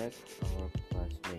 protect our classmates.